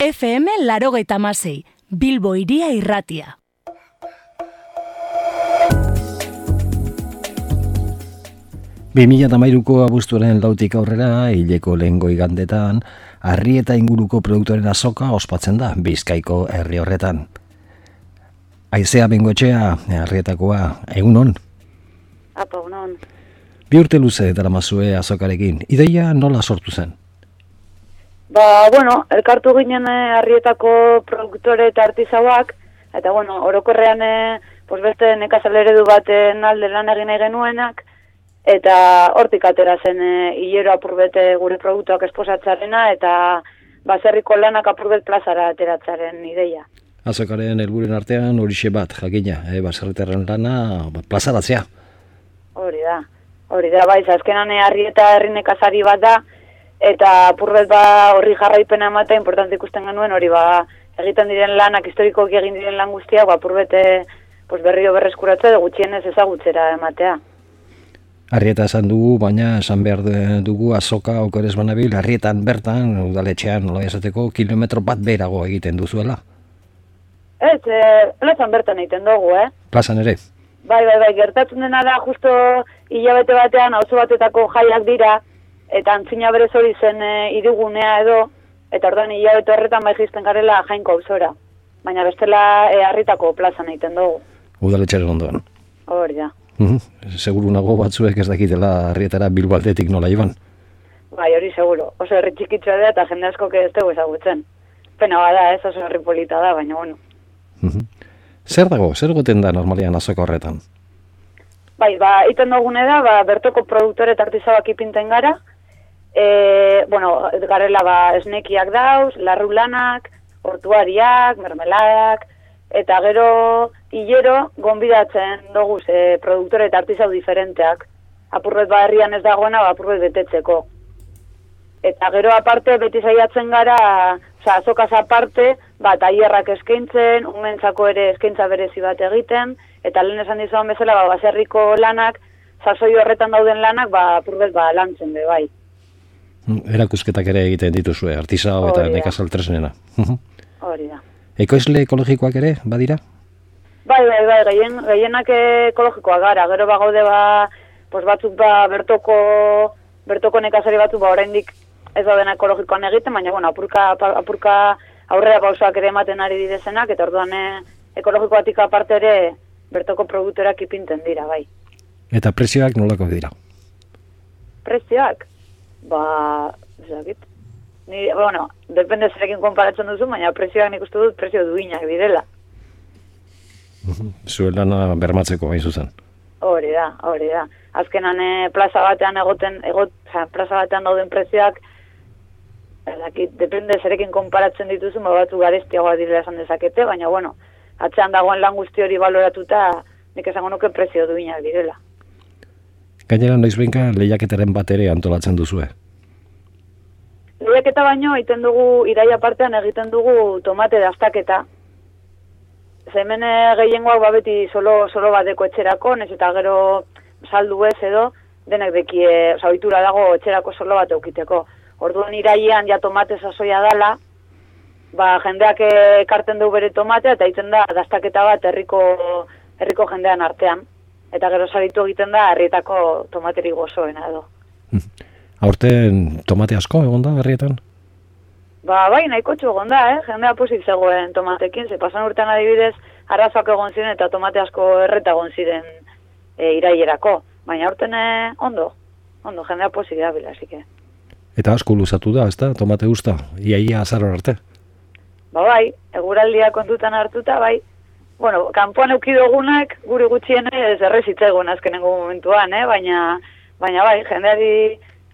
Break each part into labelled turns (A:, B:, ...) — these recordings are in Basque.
A: FM larogeita masei, Bilbo iria irratia.
B: Bi mila tamairuko abuztuaren lautik aurrera, hileko lehen gandetan, harri eta inguruko produktoren azoka ospatzen da bizkaiko herri horretan. Aizea bengotxea, harrietakoa, egun hon?
C: Apa, hon.
B: Bi urte luze dara mazue azokarekin, ideia nola sortu zen?
C: Ba, bueno, elkartu ginen eh, harrietako produktore eta artizauak, eta bueno, orokorrean eh, pues beste nekazal eredu baten alde lan egin genuenak, eta hortik atera zen e, hilero apurbete gure produktuak esposatzarena, eta baserriko lanak apurbet plazara ateratzaren ideia.
B: Azokaren helburen artean horixe bat, jakina, e, baserriterren lana ba, plazaratzea.
C: Hori da, hori da, bai, azkenan harrieta herri nekazari bat da, eta apurbet ba horri jarraipena ematea importante ikusten genuen hori ba egiten diren lanak historikoki egin diren lan guztiak ba apurbete pues berrio berreskuratze de gutxienez ezagutzera ematea
B: Arrieta esan dugu, baina esan behar dugu azoka okeres banabil, arrietan bertan, udaletxean, nola esateko, kilometro bat berago egiten duzuela?
C: Ez, e, plazan bertan egiten dugu, eh?
B: Plazan ere?
C: Bai, bai, bai, gertatzen dena da, justo hilabete batean, hauzo batetako jaiak dira, eta antzina berez hori zen e, idugunea edo, eta orduan hilabete horretan bai jizten garela jainko auzora. Baina bestela e, harritako plazan egiten dugu.
B: Udaletxaren ondoan.
C: Hori da.
B: Mm Seguru nago batzuek ez dakitela harrietara bilbaldetik nola iban.
C: Bai, hori seguro. Oso herri txikitzua da eta jende asko ez dugu ezagutzen. Pena bada ez oso herri polita da, baina bueno.
B: Mm Zer dago, zer goten da normalian azoko horretan?
C: Bai, ba, iten dugune da, ba, bertoko produktore eta artizabak ipinten gara, e, bueno, garela ba esnekiak dauz, larrulanak, hortuariak, mermeladak, eta gero hilero gonbidatzen dugu ze produktore eta artizau diferenteak. Apurret ba ez dagoena, ba, apurret betetzeko. Eta gero aparte beti saiatzen gara, oza, azokaz aparte, ba, taierrak eskaintzen, umentzako ere eskaintza berezi bat egiten, eta lehen esan dizuan bezala, ba, baserriko lanak, sasoi horretan dauden lanak, ba, apurret ba, lantzen be, bai
B: erakusketak ere egiten dituzue, artisao eta nekazal tresnena.
C: Hori da.
B: Ekoizle ekologikoak ere, badira?
C: Bai, bai, bai, gehien, gehienak ekologikoak gara, gero bagaude ba, pues batzuk ba, bertoko, bertoko nekazari batzuk ba, oraindik ez da dena ekologikoan egiten, baina, bueno, apurka, apurka aurrera pausoak ere ematen ari direzenak, eta orduan eh, ekologikoatik aparte ere bertoko produktorak ipinten dira, bai.
B: Eta prezioak nolako dira?
C: Prezioak? Ba, zakit. Ni, bueno, depende zerekin konparatzen duzu, baina prezioak nik uste dut prezio duinak direla.
B: Zuen lana bermatzeko bai zuzen.
C: Hori da, hori da. Azkenan e, plaza batean egoten, egot, oza, plaza batean dauden prezioak, zakit, depende zerekin konparatzen dituzu, ba, batu garestiagoa direla esan dezakete, baina, bueno, atzean dagoen lan guzti hori baloratuta, nik esango nuke prezio duinak direla.
B: Gainera noiz behinka lehiaketaren bat ere antolatzen duzue?
C: Lehiaketa baino, egiten dugu, iraia partean egiten dugu tomate daztaketa. Zemen gehiengoak babeti solo, solo bateko etxerako, ez eta gero saldu ez edo, denek deki, oza, oitura dago etxerako solo bat eukiteko. Orduan iraian ja tomate sasoia dala, ba, jendeak ekarten du bere tomatea eta egiten da daztaketa bat herriko, herriko jendean artean eta gero saritu egiten da herrietako tomateri gozoena edo.
B: Aurten tomate asko egon da herrietan?
C: Ba, bai, nahiko txu egon da, eh? Jendea posik zegoen tomatekin, ze pasan urtean adibidez, arrazoak egon ziren eta tomate asko erreta egon ziren e, iraierako. Baina aurten eh, ondo, ondo, jendea posik da bila, zike.
B: Eta asko luzatu da, ez da, tomate usta, iaia azaro arte?
C: Ba, bai, eguraldia kontutan hartuta, bai, bueno, kanpoan eukidogunak guri gutxienez errezitzaigun azkenengo momentuan, eh? baina, baina bai, jendeari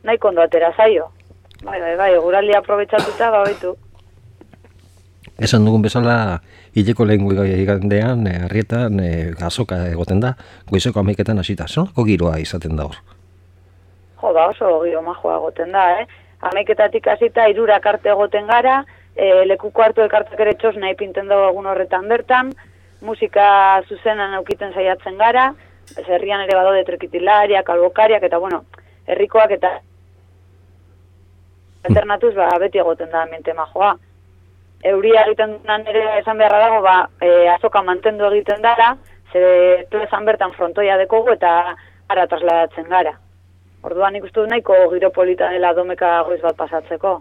C: nahi kondo atera zaio. Bai, bai, bai, guraldi aprobetsatuta, ba, baitu.
B: Esan dugun bezala, hileko lehen igandean, eh, arrietan, e, azoka egoten da, goizeko amaiketan hasita. Zonako giroa izaten da hor?
C: Jo, ba, oso giro majoa egoten da, eh? Amaiketatik hasita, irurak arte egoten gara, e, lekuko hartu elkartak ere txos nahi pinten dago egun horretan bertan, musika zuzenan aukiten saiatzen gara, herrian ere badaude trekitilariak, albokariak, eta bueno, herrikoak eta alternatuz ba, beti egoten da mente majoa. euria egiten dunan ere esan beharra dago, ba, e, azoka mantendu egiten dara, zere plezan bertan frontoia dekogu eta ara trasladatzen gara. Orduan ikustu nahiko giro polita dela domeka goiz bat pasatzeko.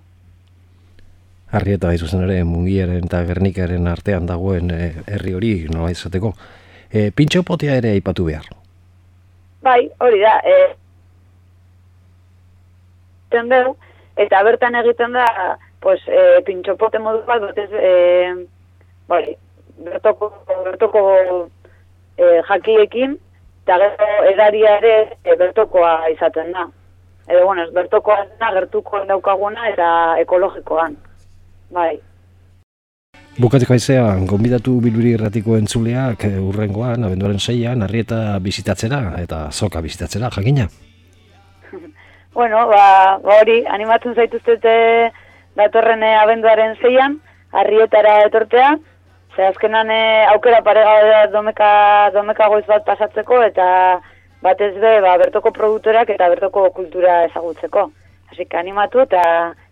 B: Arrieta bai zuzen ere mungiaren eta gernikaren artean dagoen eh, herri hori nola izateko. E, pintxo potea ere aipatu behar.
C: Bai, hori da, e, egiten dugu, eta bertan egiten da, pues, e, pintxopote modu bat, batez, e, bai, bertoko, bertoko e, jakiekin, eta gero edaria ere e, bertokoa izaten da. Edo, bueno, ez bertokoa da, gertuko daukaguna eta ekologikoan. Bai.
B: Bukatzeko aizea, gonbidatu biluri erratiko entzuleak eh, urrengoan, abenduaren seian, arrieta bizitatzera eta zoka bizitatzera, jakina?
C: bueno, ba, ba hori, animatzen zaituztete datorren eh, abenduaren zeian, arrietara etortea, ze azkenan eh, aukera parega domeka, domeka goiz bat pasatzeko, eta batez be, ba, bertoko produktorak eta bertoko kultura ezagutzeko. Hasi animatu eta,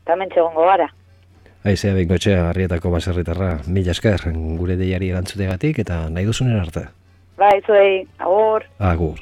C: eta mentxegongo gara.
B: Aizea bengotxea, harrietako baserritarra, mila esker, gure deiari erantzutegatik eta nahi duzunen arte.
C: Bai, zuei, agur.
B: Agur.